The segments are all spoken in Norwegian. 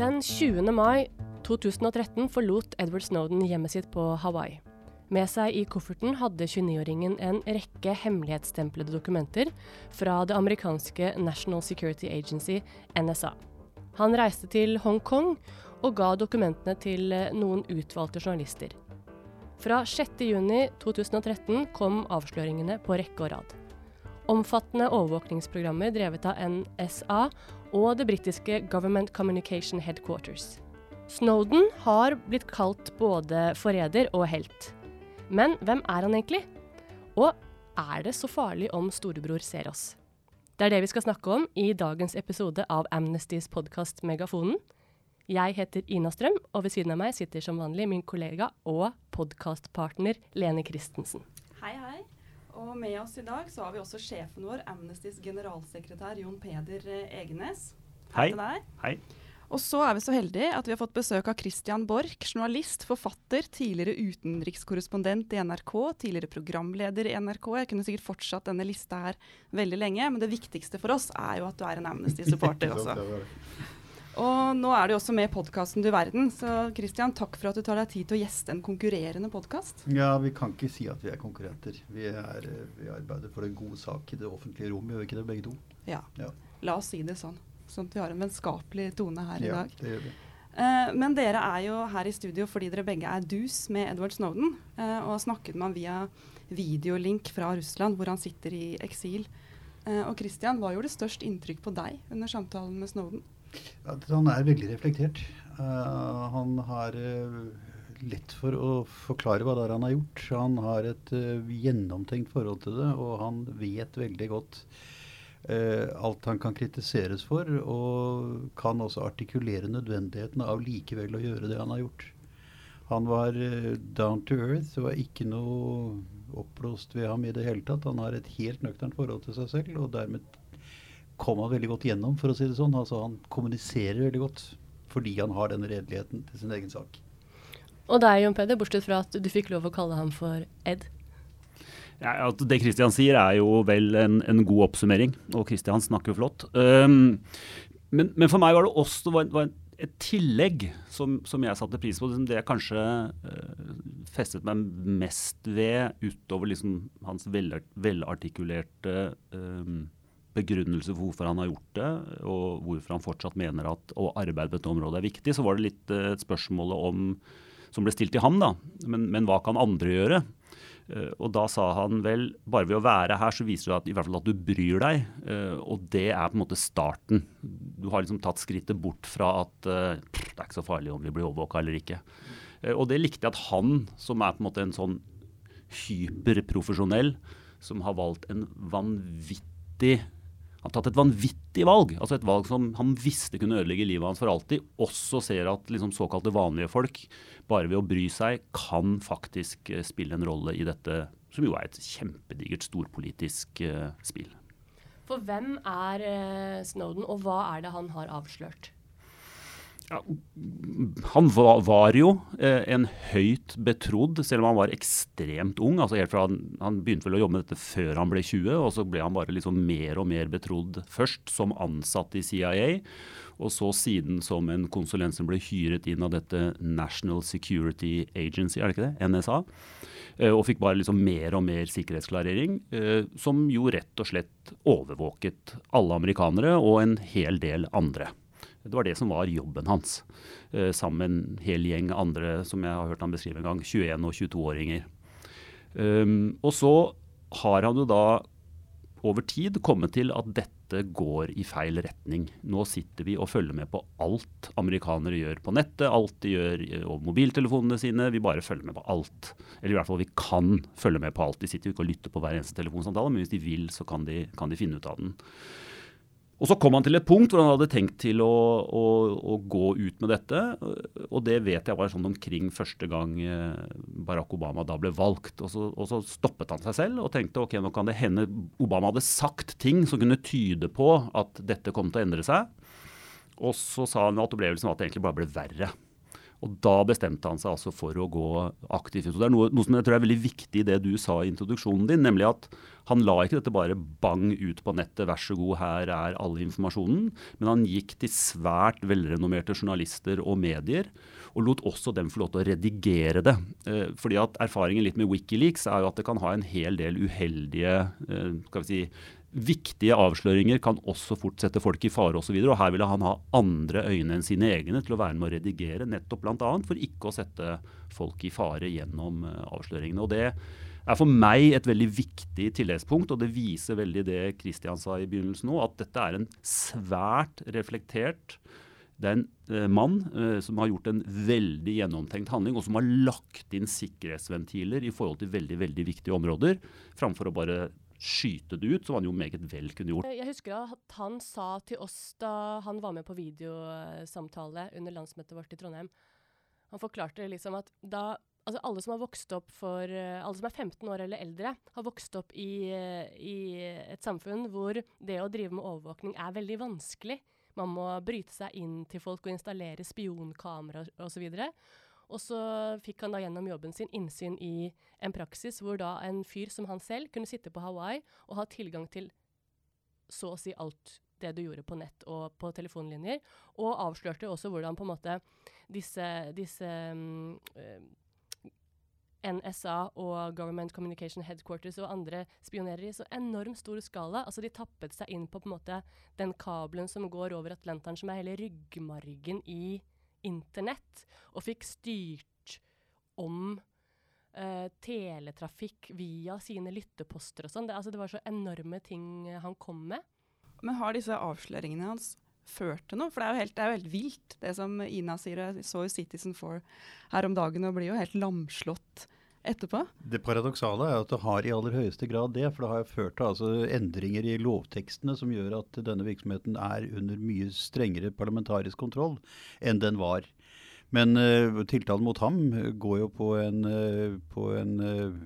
Den 20. mai 2013 forlot Edward Snowden hjemmet sitt på Hawaii. Med seg i kofferten hadde 29-åringen en rekke hemmelighetsstemplede dokumenter fra det amerikanske National Security Agency, NSA. Han reiste til Hongkong og ga dokumentene til eh, noen utvalgte journalister. Fra 6.6.2013 kom avsløringene på rekke og rad. Omfattende overvåkningsprogrammer drevet av NSA og det britiske Government Communication Headquarters. Snowden har blitt kalt både forræder og helt. Men hvem er han egentlig? Og er det så farlig om storebror ser oss? Det er det vi skal snakke om i dagens episode av Amnestys podkast Megafonen. Jeg heter Ina Strøm, og ved siden av meg sitter som vanlig min kollega og podkastpartner Lene Christensen. Og med oss i dag så har vi også sjefen vår, Amnestys generalsekretær Jon Peder eh, Egenes. Hei. Hei. Og så er vi så heldige at vi har fått besøk av Christian Borch, journalist, forfatter, tidligere utenrikskorrespondent i NRK, tidligere programleder i NRK. Jeg kunne sikkert fortsatt denne lista her veldig lenge, men det viktigste for oss er jo at du er en Amnesty-supporter også. Og nå er du også med i podkasten Du verden, så Christian, takk for at du tar deg tid til å gjeste en konkurrerende podkast. Ja, vi kan ikke si at vi er konkurrenter. Vi, er, eh, vi arbeider for en god sak i det offentlige rom, gjør vi ikke det begge to? Ja. Ja. La oss si det sånn. Sånn at vi har en vennskapelig tone her i ja, dag. det gjør vi. Eh, men dere er jo her i studio fordi dere begge er dus med Edward Snowden. eh, og har snakket med ham via videolink fra Russland, hvor han sitter i eksil. Og Christian, hva gjorde størst inntrykk på deg under samtalen med Snowden? At han er veldig reflektert. Uh, han har eh, lett for å forklare hva det er han har gjort. Han har et eh, gjennomtenkt forhold til det, og han vet veldig godt alt han kan kritiseres for, og kan også artikulere nødvendigheten av likevel å gjøre det han har gjort. Han var down to earth. Det var ikke noe oppblåst ved ham i det hele tatt. Han har et helt nøkternt forhold til seg selv, og dermed kom han veldig godt gjennom, for å si det sånn. Altså Han kommuniserer veldig godt fordi han har den redeligheten til sin egen sak. Og deg, Jon Peder, bortsett fra at du fikk lov å kalle ham for Ed. Ja, at det Kristian sier er jo vel en, en god oppsummering, og Kristian snakker jo flott. Um, men, men for meg var det også var, var et tillegg som, som jeg satte pris på. Det jeg kanskje uh, festet meg mest ved, utover liksom hans vel, velartikulerte um, begrunnelse for hvorfor han har gjort det, og hvorfor han fortsatt mener at å arbeide på dette området er viktig, så var det litt uh, spørsmålet om som ble stilt til ham, da. Men, men hva kan andre gjøre? Uh, og da sa han vel bare ved å være her så viser du at, i hvert fall at du bryr deg. Uh, og det er på en måte starten. Du har liksom tatt skrittet bort fra at det er ikke så farlig om vi blir overvåka eller ikke. og det likte jeg at han, som er på en måte en sånn hyperprofesjonell, som har valgt en vanvittig har tatt et vanvittig valg, altså et valg som han visste kunne ødelegge livet hans for alltid. Også ser at liksom, såkalte vanlige folk, bare ved å bry seg, kan faktisk uh, spille en rolle i dette, som jo er et kjempedigert storpolitisk uh, spill. For hvem er eh, Snowden, og hva er det han har avslørt? Ja, han var, jo eh, en høyt betrodd, selv om han var ekstremt ung. altså helt fra Han, han begynte vel å jobbe med dette før han ble 20, og så ble han bare liksom mer og mer betrodd. Først som ansatt i CIA, og så siden som en konsulent som ble hyret inn av dette National Security Agency, er det ikke det? NSA. Eh, og fikk bare liksom mer og mer sikkerhetsklarering, eh, som jo rett og slett overvåket alle amerikanere og en hel del andre. Det var det som var jobben hans, eh, sammen med en hel gjeng andre som jeg har hørt han beskrive en gang, 21- og 22-åringer. Um, og så har han jo da over tid kommet til at dette går i feil retning. Nå sitter vi og følger med på alt amerikanere gjør på nettet, alt de gjør over mobiltelefonene sine. Vi bare følger med på alt. Eller i hvert fall vi kan følge med på alt. De sitter jo ikke og lytter på hver eneste telefonsamtale, men hvis de vil, så kan de, kan de finne ut av den. Og Så kom han til et punkt hvor han hadde tenkt til å, å, å, gå ut med dette. Og det vet jeg var sånn omkring første gang eh, Barack Obama da ble valgt. Og så, og så stoppet han seg selv og tenkte ok, nå kan det hende Obama hadde sagt ting som kunne tyde på at dette kom til å endre seg. Og så sa han at opplevelsen var at det egentlig bare ble verre. Og da bestemte han seg altså for å gå aktivt ut. Det er noe, noe, som jeg tror er veldig viktig i det du sa i introduksjonen din, nemlig at han la ikke dette bare bang ut på nettet, vær så god, her er all informasjonen. Men han gikk til svært velrenommerte journalister og medier, og lot også dem få lov til å redigere det. Eh, fordi at erfaringen litt med Wikileaks er jo at det kan ha en hel del uheldige eh, skal vi si, Viktige avsløringer kan også fort sette folk i fare osv. Her ville han ha andre øyne enn sine egne til å være med å redigere, nettopp bl.a. for ikke å sette folk i fare gjennom uh, avsløringene. Og Det er for meg et veldig viktig tilleggspunkt, og det viser veldig det Kristian sa i begynnelsen nå, at dette er en svært reflektert det er en eh, mann eh, som har gjort en veldig gjennomtenkt handling, og som har lagt inn sikkerhetsventiler i forhold til veldig veldig viktige områder, framfor å bare skyte det ut, som han jo meget vel kunne gjort. Jeg husker at han sa til oss da han var med på videosamtale under landsmøtet vårt i Trondheim, han forklarte liksom at da altså alle som har vokst opp for Alle som er 15 år eller eldre, har vokst opp i, i et samfunn hvor det å drive med overvåkning er veldig vanskelig. Man må bryte seg inn til folk og installere spionkamera osv. Og så fikk han da gjennom jobben sin innsyn i en praksis hvor da en fyr som han selv kunne sitte på Hawaii og ha tilgang til så å si alt det du gjorde på nett og på telefonlinjer, og avslørte også hvordan på en måte disse, disse um, NSA og Government Communication Headquarters og andre spionerer i så enormt stor skala. Altså De tappet seg inn på, på måte, den kabelen som går over Atlanteren, som er hele ryggmargen i internett og fikk styrt om uh, teletrafikk via sine lytteposter og sånn. Det, altså, det var så enorme ting han kom med. Men har disse avsløringene hans ført til noe? For det er jo helt, er jo helt vilt, det som Ina sier. Jeg så jo Citizen 4 her om dagen og blir jo helt lamslått etterpå. Det paradoksale er at det har i aller høyeste grad det. For det har ført til altså endringer i lovtekstene som gjør at denne virksomheten er under mye strengere parlamentarisk kontroll enn den var. Men uh, tiltalen mot ham går jo på en, uh, på en uh,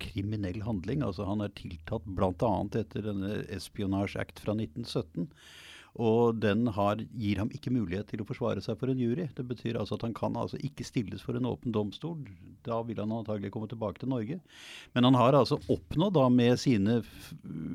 kriminell handling. Altså Han er tiltatt bl.a. etter denne Espionage Act fra 1917. Og den har, gir ham ikke mulighet til å forsvare seg for en jury. Det betyr altså at han kan altså ikke stilles for en åpen domstol. Da vil han antagelig komme tilbake til Norge. Men han har altså oppnådd da med sine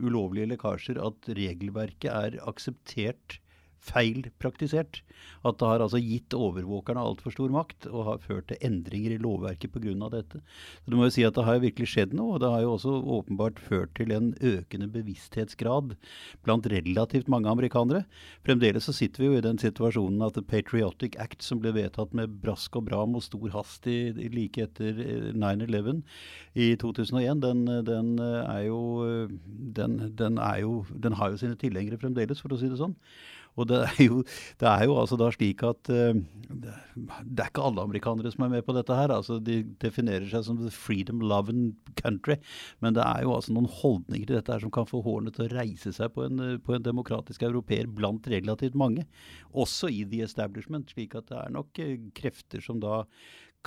ulovlige lekkasjer at regelverket er akseptert feil praktisert. At det har altså gitt overvåkerne altfor stor makt og har ført til endringer i lovverket pga. dette. Så du må jo si at Det har virkelig skjedd noe, og det har jo også åpenbart ført til en økende bevissthetsgrad blant relativt mange amerikanere. Fremdeles så sitter vi jo i den situasjonen at The Patriotic Act, som ble vedtatt med brask og bram og stor hast i, like etter 9-11 i 2001, den, den, er jo, den, den, er jo, den har jo sine tilhengere fremdeles, for å si det sånn. Og det er jo, det er jo altså da slik at uh, det er ikke alle amerikanere som er med på dette her. altså De definerer seg som the freedom loving country. Men det er jo altså noen holdninger til dette her som kan få hårene til å reise seg på en, på en demokratisk europeer blant relativt mange. Også i the establishment. Slik at det er nok uh, krefter som da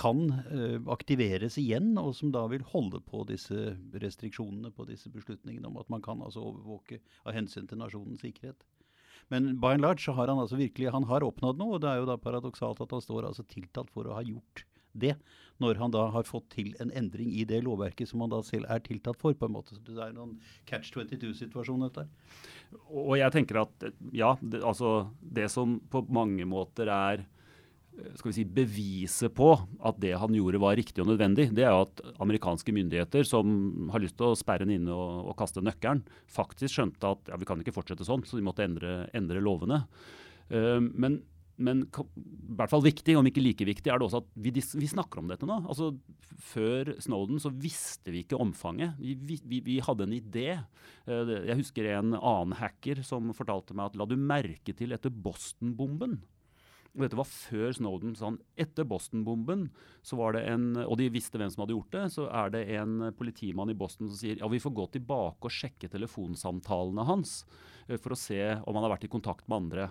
kan uh, aktiveres igjen, og som da vil holde på disse restriksjonene på disse beslutningene om at man kan altså overvåke av hensyn til nasjonens sikkerhet. Men by and large så har han altså virkelig han har oppnådd noe, og det er jo da paradoksalt at han står altså tiltalt for å ha gjort det, når han da har fått til en endring i det lovverket som han da selv er tiltatt for. på en måte. Så Det er noen catch 22-situasjon, dette Og jeg tenker at ja, det, altså det som på mange måter er skal vi si, beviset på at det han gjorde var riktig og nødvendig, det er jo at amerikanske myndigheter som har lyst til å sperre den inne og, og, kaste nøkkelen, faktisk skjønte at ja, vi kan ikke fortsette sånn, så de måtte endre, endre lovene. Uh, men, men i hvert fall viktig, om ikke like viktig, er det også at vi, vi snakker om dette nå. Altså, før Snowden så visste vi ikke omfanget. Vi, vi, vi hadde en idé. Uh, jeg husker en annen hacker som fortalte meg at la du merke til etter Boston-bomben og dette var før Snowden. sånn, Etter Boston-bomben, så var det en, og de visste hvem som hadde gjort det, så er det en politimann i Boston som sier ja, vi får gå tilbake og sjekke telefonsamtalene hans eh, for å se om han har vært i kontakt med andre.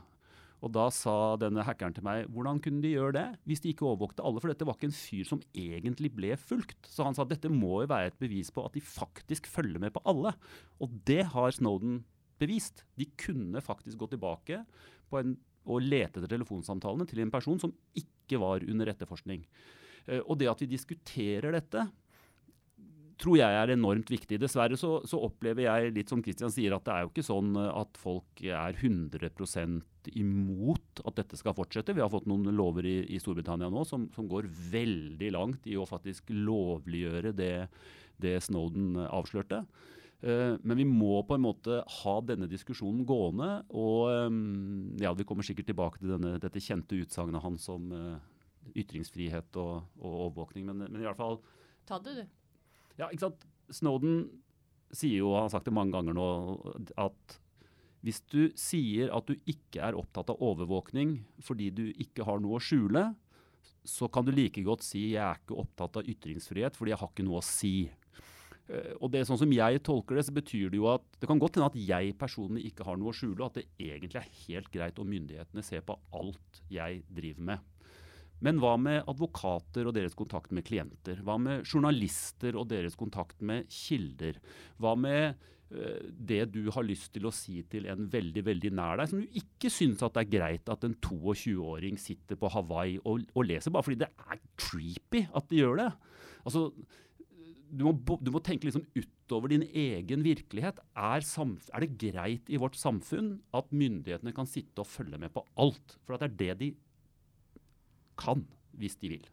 Og Da sa denne hackeren til meg hvordan kunne de gjøre det hvis de ikke overvåkte alle? For dette var ikke en fyr som egentlig ble fulgt. Så han sa dette må jo være et bevis på at de faktisk følger med på alle. Og det har Snowden bevist. De kunne faktisk gå tilbake på en å lete etter telefonsamtalene til en person som ikke var under etterforskning. Eh, og det at vi diskuterer dette, tror jeg er enormt viktig. Dessverre så, så, opplever jeg litt som Christian sier, at det er jo ikke sånn at folk er 100% imot at dette skal fortsette. Vi har fått noen lover i, i Storbritannia nå som, som, går veldig langt i å faktisk lovliggjøre det, det Snowden avslørte. Uh, men vi må på en måte ha denne diskusjonen gående. Og um, ja, vi kommer sikkert tilbake til denne, dette kjente utsagnet hans om uh, ytringsfrihet og, og overvåkning. Men, men, i alle fall Ta det, du. Ja, ikke sant. Snowden sier jo, han har sagt det mange ganger nå, at hvis du sier at du ikke er opptatt av overvåkning fordi du ikke har noe å skjule, så kan du like godt si jeg er ikke opptatt av ytringsfrihet fordi jeg har ikke noe å si. Eh, og det sånn som jeg tolker det, så betyr det jo at det kan godt hende at jeg personlig ikke har noe å skjule, og at det egentlig er helt greit om myndighetene ser på alt jeg driver med. Men hva med advokater og deres kontakt med klienter? Hva med journalister og deres kontakt med kilder? Hva med uh, det du har lyst til å si til en veldig veldig nær deg, som du ikke syns at det er greit at en 22-åring sitter på Hawaii og, og, leser, bare fordi det er creepy at de gjør det? Altså, du må, du må, tenke liksom utover din egen virkelighet. Er, er, det greit i vårt samfunn at myndighetene kan sitte og følge med på alt? For det er det de kan, hvis de vil.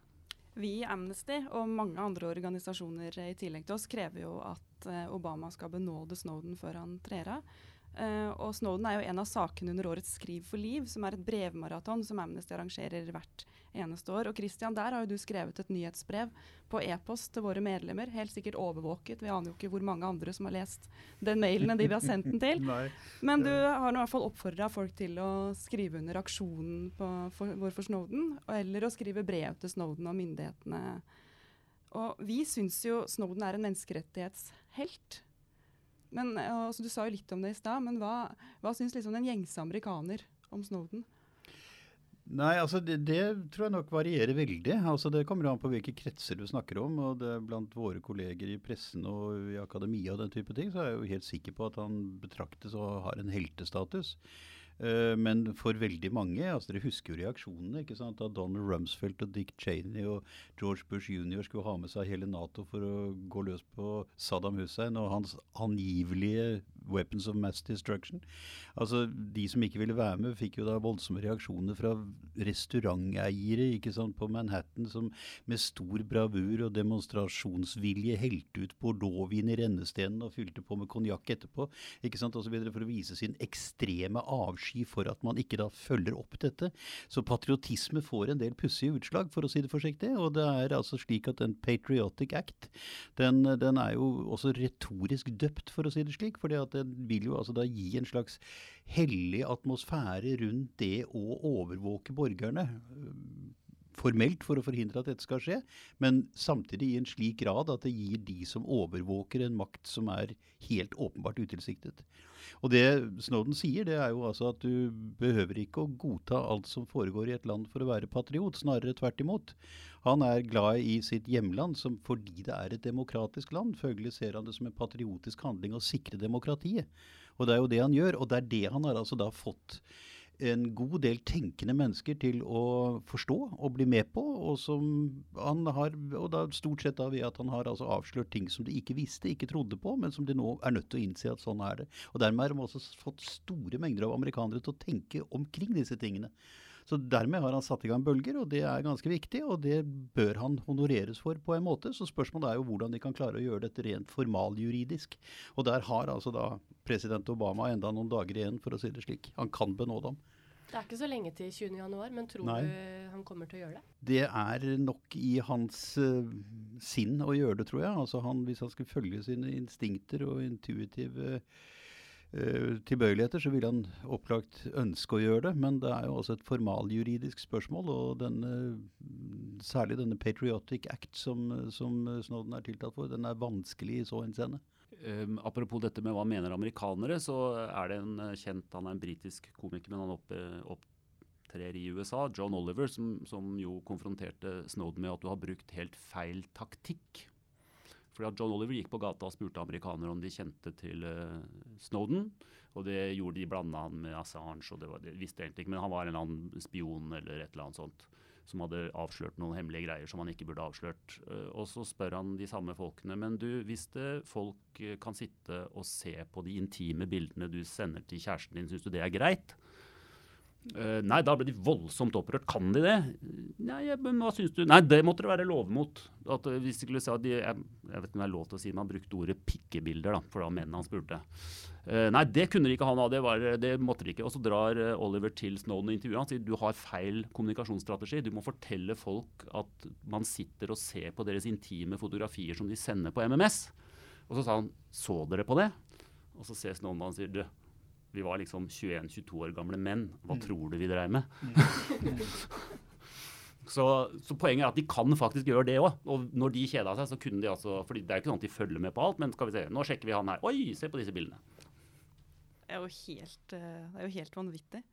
Vi i Amnesty og mange andre organisasjoner i tillegg til oss krever jo at eh, Obama skal benåde Snowden før han trer av. Uh, og Snowden er jo en av sakene under årets Skriv for liv, som er et brevmaraton som Amnesty arrangerer hvert eneste år. Og Christian, der har jo du skrevet et nyhetsbrev på e-post til våre medlemmer. Helt sikkert overvåket. Vi aner jo ikke hvor mange andre som har lest den mailen enn de vi har sendt den til. Men du har nå i hvert fall oppfordra folk til å skrive under aksjonen på, for, vår for Snowden, eller å skrive brev til Snowden og myndighetene. Og vi syns jo Snowden er en menneskerettighetshelt. Men, altså, du sa jo litt om det i stad, men hva, hva syns liksom den gjengse amerikaner om Snowden? Nei, altså det, det, tror jeg nok varierer veldig. Altså Det kommer an på hvilke kretser du snakker om. og det, Blant våre kolleger i pressen og i akademia og den type ting, så er jeg jo helt sikker på at han betraktes og har en heltestatus. Uh, men for veldig mange altså Dere husker jo reaksjonene. ikke sant, Da Donald Rumsfeldt og Dick Cheney og George Bush jr. skulle ha med seg hele Nato for å gå løs på Saddam Hussein og hans angivelige weapons of mass destruction. Altså De som ikke ville være med, fikk jo da voldsomme reaksjoner fra restauranteiere ikke sant, på Manhattan som med stor bravur og demonstrasjonsvilje helte ut bordeauxvin i rennestenen og fylte på med konjakk etterpå. ikke sant, og så videre For å vise sin ekstreme avsky strategi for at man ikke da følger opp dette. Så patriotisme får en del pussige utslag, for å si det forsiktig. Og det er altså slik at en Patriotic Act, den, den er jo også retorisk døpt, for å si det slik. For den vil jo altså da gi en slags hellig atmosfære rundt det å overvåke borgerne formelt for å forhindre at dette skal skje, men samtidig i en slik grad at det gir de som overvåker en makt som er helt åpenbart utilsiktet. Og det Snowden sier, det er jo altså at du behøver ikke å godta alt som foregår i et land for å være patriot, snarere tvert imot. Han er glad i sitt hjemland som, fordi det er et demokratisk land. Følgelig ser han det som en patriotisk handling å sikre demokratiet. Og det er jo det han gjør, og det er det han har altså da fått en god del tenkende mennesker til å forstå og bli med på. Og, som han har, og da stort sett da ved at han har altså avslørt ting som de ikke visste, ikke trodde på, men som de nå er nødt til å innse at sånn er det. Og dermed har de også fått store mengder av amerikanere til å tenke omkring disse tingene. Så dermed har han satt i gang bølger, og det er ganske viktig. Og det bør han honoreres for på en måte. Så spørsmålet er jo hvordan de kan klare å gjøre dette rent formaljuridisk. Og der har altså da president Obama enda noen dager igjen, for å si det slik. Han kan benåde ham. Det er ikke så lenge til 20.1, men tror Nei. du han kommer til å gjøre det? Det er nok i hans uh, sinn å gjøre det, tror jeg. Altså han, hvis han skal følge sine instinkter og intuitive uh, tilbøyeligheter, så vil han opplagt ønske å gjøre det. Men det er jo også et formaljuridisk spørsmål. Og denne, særlig denne Patriotic Act som, som Snowden er tiltalt for, den er vanskelig i så henseende. Um, apropos dette med hva mener amerikanere, så er det en uh, kjent Han er en britisk komiker, men han opp, opptrer i USA. John Oliver, som, som, jo konfronterte Snowden med at du har brukt helt feil taktikk. Fordi at John Oliver gikk på gata og spurte amerikanere om de kjente til uh, Snowden. Og det gjorde de blanda han med Assange, og det, var, det visste egentlig ikke. Men han var en eller annen spion eller et eller annet sånt som hadde avslørt noen hemmelige greier som han ikke burde avslørt. Uh, og så spør han de samme folkene men du, hvis det folk uh, kan sitte og se på de intime bildene du sender til kjæresten din, syns du det er greit? Uh, nei, da ble de voldsomt opprørt. Kan de det? Nei, men hva syns du? Nei, det måtte det være lov mot. At, uh, hvis de skulle si at de, jeg, jeg, vet ikke om det er lov til å si, man brukte ordet pikkebilder, da, for var mennene han spurte. Uh, nei, det kunne de ikke han ha. Det, var, det måtte de ikke. Og så drar Oliver til Snowden og intervjuer han sier du har feil kommunikasjonsstrategi. Du må fortelle folk at man sitter og ser på deres intime fotografier som de sender på MMS. Og så sa han så dere på det? Og så ser Snowden og han sier du vi var liksom 21-22 år gamle menn. Hva mm. tror du vi dreiv med? Mm. så, så, poenget er at de kan faktisk gjøre det òg. Og når de kjeda seg, så kunne de altså For Det er jo ikke sånn at de følger med på alt, men skal vi se, nå sjekker vi han her. Oi, se på disse bildene. Det er jo helt, eh, er jo helt vanvittig.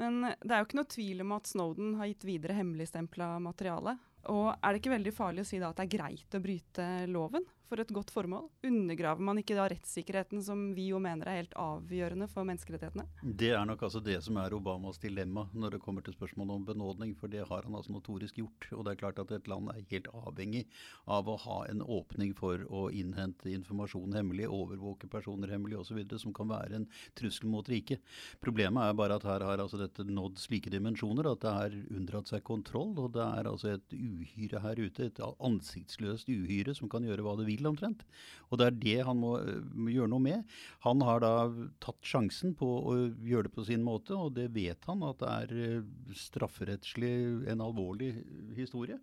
Men det er jo ikke noe tvil om at Snowden har gitt videre hemmeligstempla materiale. Og er det ikke veldig farlig å si da at det er greit å bryte loven? For et godt formål? Undergraver man ikke da rettssikkerheten som vi jo mener er helt avgjørende for menneskerettighetene? Det er nok altså det som er Obamas dilemma når det kommer til spørsmålet om benådning. For det har han altså notorisk gjort. Og det er klart at et land er helt avhengig av å ha en åpning for å innhente informasjon hemmelig, overvåke personer hemmelig osv. som kan være en trussel mot riket. Problemet er bare at her har altså dette nådd slike dimensjoner at det har unndratt seg kontroll. Og det er altså et uhyre her ute, et ansiktsløst uhyre som kan gjøre hva det vil vil, omtrent. Og det er det han må, må, gjøre noe med. Han har da tatt sjansen på å gjøre det på sin måte, og det vet han at det er eh, strafferettslig en alvorlig historie.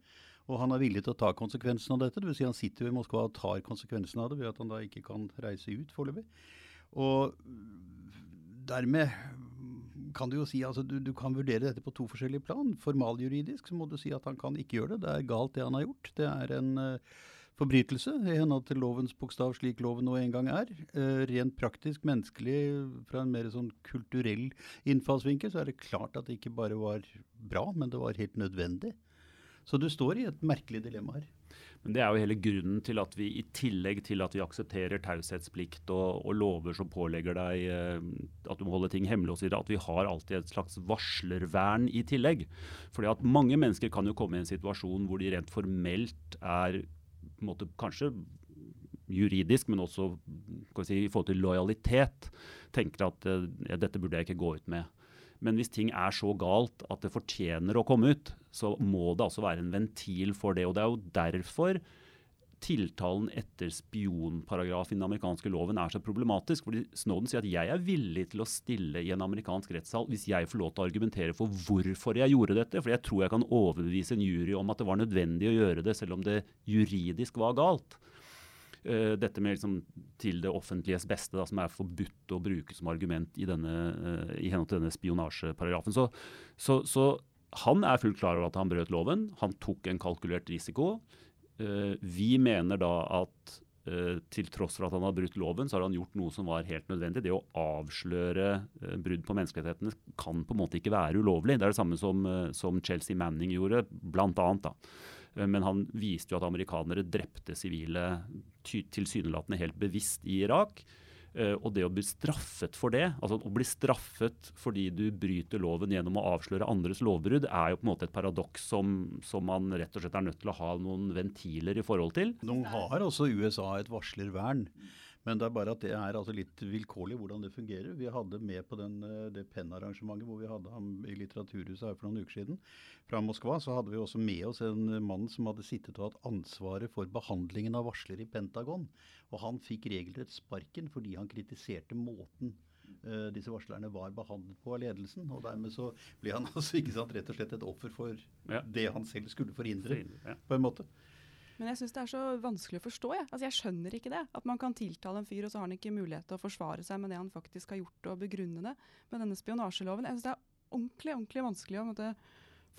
Og han er villig til å ta konsekvensen av dette. Dvs. Si han sitter i Moskva og tar konsekvensen av det ved at han da ikke kan reise ut foreløpig. Og dermed kan du jo si altså du, du, kan vurdere dette på to forskjellige plan. Formaljuridisk så må du si at han kan ikke gjøre det. Det er galt det han har gjort. Det er en uh, forbrytelse i henhold til lovens bokstav, slik loven nå en gang er. Eh, rent praktisk, menneskelig, fra en mer sånn kulturell innfallsvinkel, så er det klart at det ikke bare var bra, men det var helt nødvendig. Så du står i et merkelig dilemma her. Men Det er jo hele grunnen til at vi i tillegg til at vi aksepterer taushetsplikt og, og, lover som pålegger deg eh, at du må holde ting hemmelig osv., at vi har alltid et slags varslervern i tillegg. Fordi at mange mennesker kan jo komme i en situasjon hvor de rent formelt er måte, kanskje juridisk, men også si, i forhold til lojalitet, tenker at uh, ja, dette burde jeg ikke gå ut med. Men hvis ting er så galt at det fortjener å komme ut, så må det altså være en ventil for det. Og det er jo derfor tiltalen etter spionparagraf i den amerikanske loven er så problematisk. fordi Snowden sier at jeg er villig til å stille i en amerikansk rettssal hvis jeg får lov til å argumentere for hvorfor jeg gjorde dette. For jeg tror jeg kan overbevise en jury om at det var nødvendig å gjøre det, selv om det juridisk var galt. Uh, dette med liksom, til det offentliges beste, da, som er forbudt å bruke som argument i, denne, uh, i henhold til denne spionasjeparagrafen. Så, så, så han er fullt klar over at han brøt loven. Han tok en kalkulert risiko. Eh, vi mener da at Uh, til tross for at han har brutt loven, så har han gjort noe som var helt nødvendig. Det å avsløre uh, brudd på menneskerettighetene kan på en måte ikke være ulovlig. Det er det samme som, som Chelsea Manning gjorde, blant annet. Da. men han viste jo at amerikanere drepte sivile tilsynelatende helt bevisst i Irak. Uh, og det å bli straffet for det, altså å bli straffet fordi du bryter loven gjennom å avsløre andres lovbrudd, er jo på en måte et paradoks som, som, man rett og slett er nødt til å ha noen ventiler i forhold til. Nå har også USA et varslervern. Men det er bare at det er altså litt vilkårlig hvordan det fungerer. Vi hadde med på den, eh, det Penn-arrangementet hvor vi hadde ham i Litteraturhuset her for noen uker siden. Fra Moskva så hadde vi også med oss en mann som hadde sittet og hatt ansvaret for behandlingen av varsler i Pentagon. Og han fikk regelrett sparken fordi han kritiserte måten uh, disse varslerne var behandlet på av ledelsen. Og dermed så ble han altså ikke sant, rett og slett et offer for ja. det han selv skulle forhindre, ja. på en måte. Men jeg syns det er så vanskelig å forstå. Jeg. Altså, jeg skjønner ikke det. At man kan tiltale en fyr, og så har han ikke mulighet til å forsvare seg med det han faktisk har gjort, og begrunne det med denne spionasjeloven. Jeg syns det er ordentlig, ordentlig vanskelig å måtte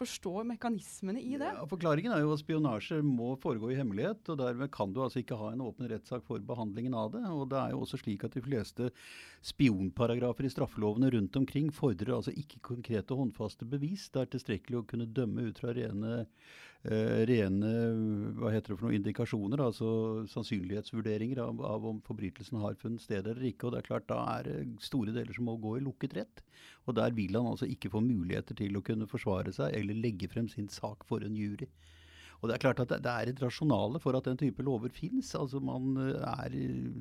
forstå mekanismene i det. Ja, forklaringen er jo at spionasje må foregå i hemmelighet. og Dermed kan du altså ikke ha en åpen rettssak for behandlingen av det. og Det er jo også slik at de fleste spionparagrafer i straffelovene rundt omkring fordrer altså ikke konkrete håndfaste bevis. Det er tilstrekkelig å kunne dømme ut fra rene rene hva heter det for noen indikasjoner, altså sannsynlighetsvurderinger av, av, om forbrytelsen har funnet sted eller ikke. og det er klart Da er det store deler som må gå i lukket rett. Og der vil han altså ikke få muligheter til å kunne forsvare seg eller legge frem sin sak for en jury. Og Det er klart at det er et rasjonale for at den type lover finnes. Altså man eh, er,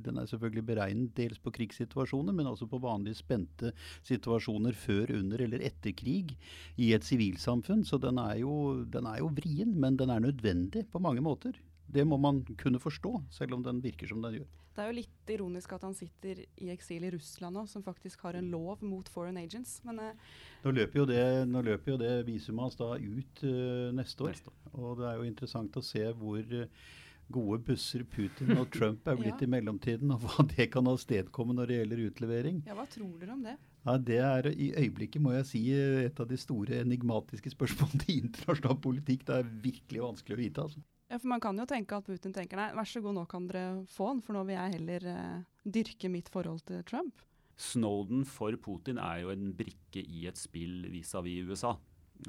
den er selvfølgelig beregnet dels på krigssituasjoner, men også på vanlige spente situasjoner før, under eller etter krig i et sivilsamfunn. Så den er, jo, den er jo vrien, men den er nødvendig på mange måter. Det må man kunne forstå, selv om den virker som den gjør. Det er jo litt ironisk at han sitter i eksil i Russland nå, som faktisk har en lov mot foreign agents. Men eh. nå, løper jo det, nå løper jo det visumet hans da ut uh, neste, år. neste, år. Og det er jo interessant å se hvor uh, gode busser Putin og Trump er blitt ja. i mellomtiden, og hva det kan avstedkomme når det gjelder utlevering. Ja, Hva tror dere om det? Ja, Det er i øyeblikket, må jeg si, et av de store enigmatiske spørsmålene i internasjonal politikk. Det er virkelig vanskelig å vite. altså. Ja, for Man kan jo tenke at Putin tenker nei, vær så god, nå kan dere få han, for nå vil jeg heller eh, dyrke mitt forhold til Trump. Snowden for Putin er jo en brikke i et spill vis-à-vis -vis USA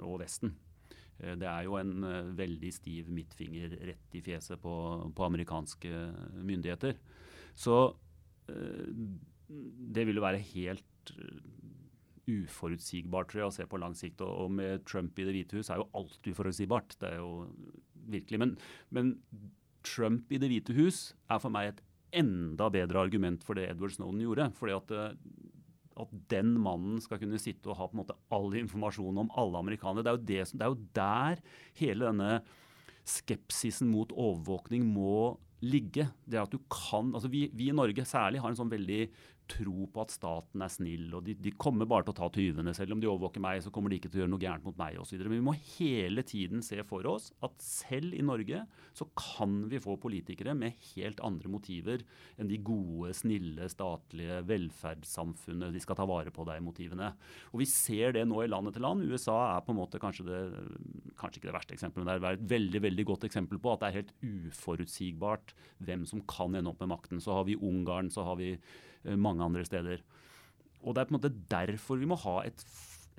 og Vesten. Eh, det er jo en uh, veldig stiv midtfinger rett i fjeset på, på amerikanske myndigheter. Så uh, det vil jo være helt uforutsigbart tror jeg, å se på lang sikt. Og, med Trump i Det hvite hus er jo alt uforutsigbart. Det er jo virkelig. Men, men Trump i Det hvite hus er for meg et enda bedre argument for det Edward Snowden gjorde. fordi at, eh, at den mannen skal kunne sitte og ha på en måte all informasjon om alle amerikanere. Det er jo, det, det er jo der hele denne skepsisen mot overvåkning må ligge. Det at du kan, altså vi, vi, i Norge særlig har en sånn veldig tro på at staten er snill, og de, de, kommer bare til å ta tyvene. Selv om de overvåker meg, så kommer de ikke til å gjøre noe gærent mot meg osv. Men vi må hele tiden se for oss at selv i Norge så kan vi få politikere med helt andre motiver enn de gode, snille, statlige velferdssamfunnet. De skal ta vare på deg-motivene. Og Vi ser det nå i land etter land. USA er på en måte kanskje, det, kanskje ikke det verste eksempelet, men det er et veldig veldig godt eksempel på at det er helt uforutsigbart hvem som kan ende opp med makten. Så har vi Ungarn, så har vi mange andre steder. Og Det er på en måte derfor vi må ha et,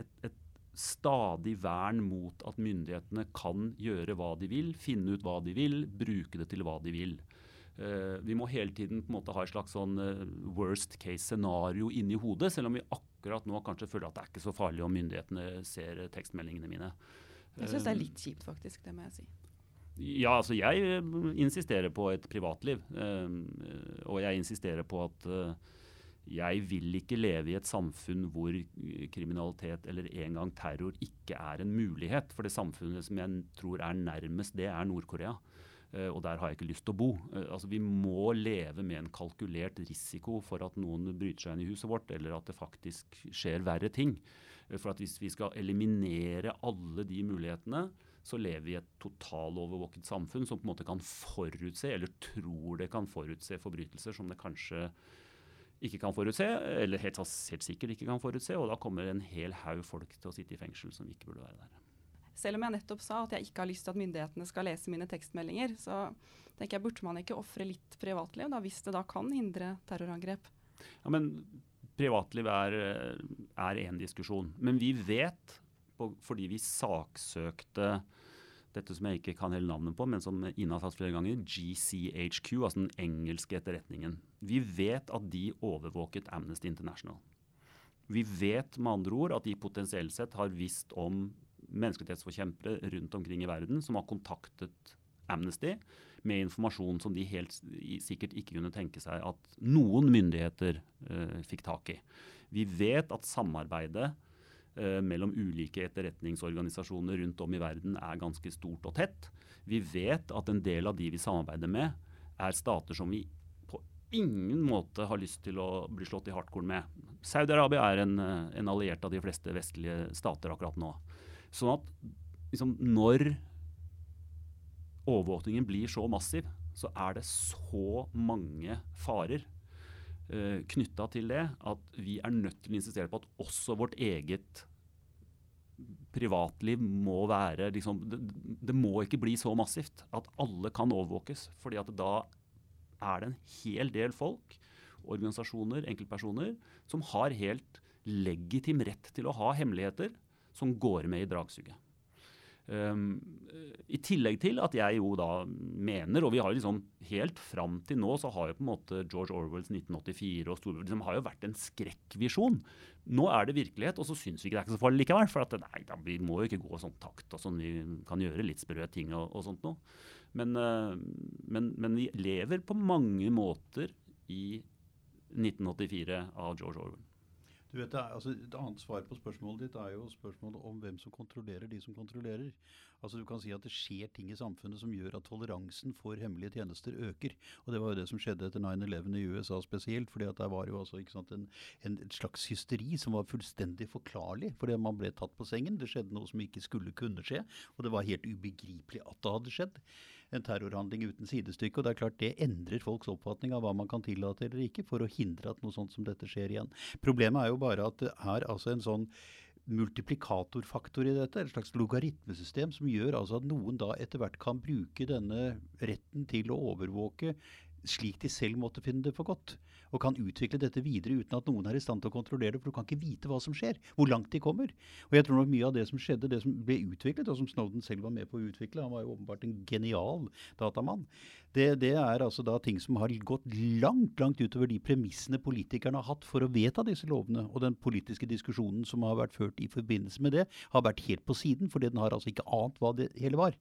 et, et stadig vern mot at myndighetene kan gjøre hva de vil, finne ut hva de vil, bruke det til hva de vil. Uh, vi må hele tiden på en måte ha et slags sånn uh, worst case scenario inni hodet, selv om vi akkurat nå kanskje føler at det er ikke så farlig om myndighetene ser tekstmeldingene mine. Jeg syns det er litt kjipt, faktisk. Det må jeg si. Ja, altså jeg insisterer på et privatliv. og jeg insisterer på at jeg vil ikke leve i et samfunn hvor kriminalitet eller engang terror ikke er en mulighet. For det samfunnet som jeg tror er nærmest det, er Nord-Korea. Og der har jeg ikke lyst til å bo. Altså Vi må leve med en kalkulert risiko for at noen bryter seg inn i huset vårt, eller at det faktisk skjer verre ting. For at Hvis vi skal eliminere alle de mulighetene, så lever vi i et totalovervåket samfunn som på en måte kan forutse, eller tror det kan forutse forbrytelser som det kanskje ikke kan forutse, eller helt, helt, sikkert ikke kan forutse. Og da kommer en hel haug folk til å sitte i fengsel som ikke burde være der. Selv om jeg nettopp sa at jeg ikke har lyst til at myndighetene skal lese mine tekstmeldinger, så tenker jeg burde man ikke ofre litt privatliv, da, hvis det da kan hindre terrorangrep? Ja, men Privatliv er én diskusjon. Men vi vet, fordi vi saksøkte dette som jeg ikke kan hele navnet på, men som Ina har tatt flere ganger, GCHQ, altså den engelske etterretningen. Vi vet at de overvåket Amnesty International. Vi vet med andre ord at de potensielt sett har visst om menneskerettighetsforkjempere rundt omkring i verden som har kontaktet Amnesty med informasjon som de helt sikkert ikke kunne tenke seg at noen myndigheter uh, fikk tak i. Vi vet at samarbeidet mellom ulike etterretningsorganisasjoner rundt om i verden er ganske stort og tett. Vi vet at en del av de vi samarbeider med, er stater som vi på ingen måte har lyst til å bli slått i hardkorn med. Saudi-Arabia er en, eh, en, alliert av de fleste vestlige stater akkurat nå. Sånn at liksom, når overvåkningen blir så massiv, så er det så mange farer eh, knytta til det at vi er nødt til å insistere på at også vårt eget privatliv må være liksom, det, det, må ikke bli så massivt at alle kan overvåkes. fordi at da er det en hel del folk, organisasjoner, enkeltpersoner, som har helt legitim rett til å ha hemmeligheter som går med i dragsuget. Um, I tillegg til at jeg jo da mener, og vi har liksom helt fram til nå så har jo på en måte George Orwells 1984 og Storbritannia liksom har jo vært en skrekkvisjon. Nå er det virkelighet, og så syns vi ikke det er ikke så farlig likevel. For at nei, da, vi må jo ikke gå sånn takt og sånn. Vi kan gjøre litt sprø ting og, og sånt noe. Men, uh, men, men vi lever på mange måter i 1984 av George Orwell. Du vet, altså, Et annet svar på spørsmålet ditt er jo spørsmålet om hvem som kontrollerer de som kontrollerer. Altså Du kan si at det skjer ting i samfunnet som gjør at toleransen for hemmelige tjenester øker. Og Det var jo det som skjedde etter 9-11 i USA spesielt. fordi at der var jo altså ikke sant, en, en, slags hysteri som var fullstendig forklarlig. Fordi man ble tatt på sengen. Det skjedde noe som ikke skulle kunne skje. Og det var helt ubegripelig at det hadde skjedd. En terrorhandling uten sidestykke. Og det er klart det endrer folks oppfatning av hva man kan tillate eller ikke, for å hindre at noe sånt som dette skjer igjen. Problemet er jo bare at det er altså en sånn multiplikatorfaktor i dette, et slags logaritmesystem som gjør altså at noen da etter hvert kan bruke denne retten til å overvåke slik de selv måtte finne det for godt. Og kan utvikle dette videre uten at noen er i stand til å kontrollere det. For du kan ikke vite hva som skjer, hvor langt de kommer. Og jeg tror nok mye av det som skjedde, det som ble utviklet, og som Snowden selv var med på å utvikle, han var jo åpenbart en genial datamann, det, det er altså da ting som har gått langt, langt utover de premissene politikerne har hatt for å vedta disse lovene. Og den politiske diskusjonen som har vært ført i forbindelse med det, har vært helt på siden, fordi den har altså ikke ant hva det hele var.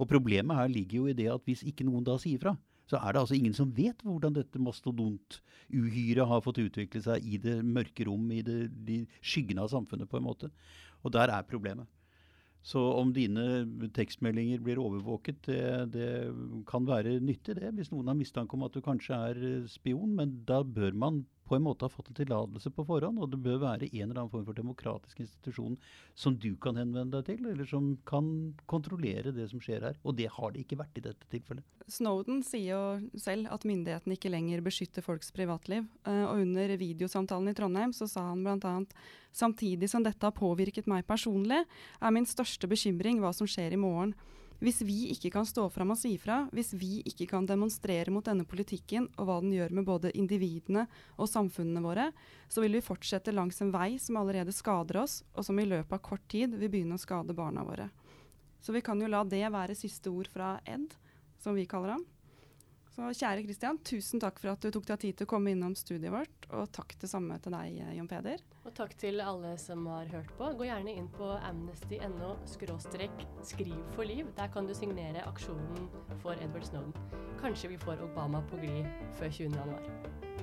Og problemet her ligger jo i det at hvis ikke noen da sier fra, så er det altså ingen som vet hvordan dette mastodontuhyret har fått utvikle seg i det mørke rom, i det, de skyggene av samfunnet, på en måte. Og der er problemet. Så om dine tekstmeldinger blir overvåket, det, det, kan være nyttig, det. Hvis noen har mistanke om at du kanskje er spion. Men da bør man på en måte har fått en tillatelse på forhånd, og det bør være en eller annen form for demokratisk institusjon som du kan henvende deg til, eller som kan kontrollere det som skjer her. Og det har det ikke vært i dette tilfellet. Snowden sier jo selv at myndighetene ikke lenger beskytter folks privatliv. Eh, og under videosamtalen i Trondheim så sa han bl.a.: Samtidig som dette har påvirket meg personlig, er min største bekymring hva som skjer i morgen. Hvis vi ikke kan stå fram og si fra, hvis vi ikke kan demonstrere mot denne politikken og hva den gjør med både individene og samfunnene våre, så vil vi fortsette langs en vei som allerede skader oss, og som i løpet av kort tid vil begynne å skade barna våre. Så vi kan jo la det være siste ord fra Ed, som vi kaller ham. Så kjære Kristian, tusen takk for at du tok deg tid til å komme innom studiet vårt, og takk det samme til deg, Jon Peder. Og takk til alle som har hørt på. Gå gjerne inn på amnesty.no skråstrek skriv for liv. Der kan du signere aksjonen for Edward Snowden. Kanskje vi får Obama på glid før 20. januar.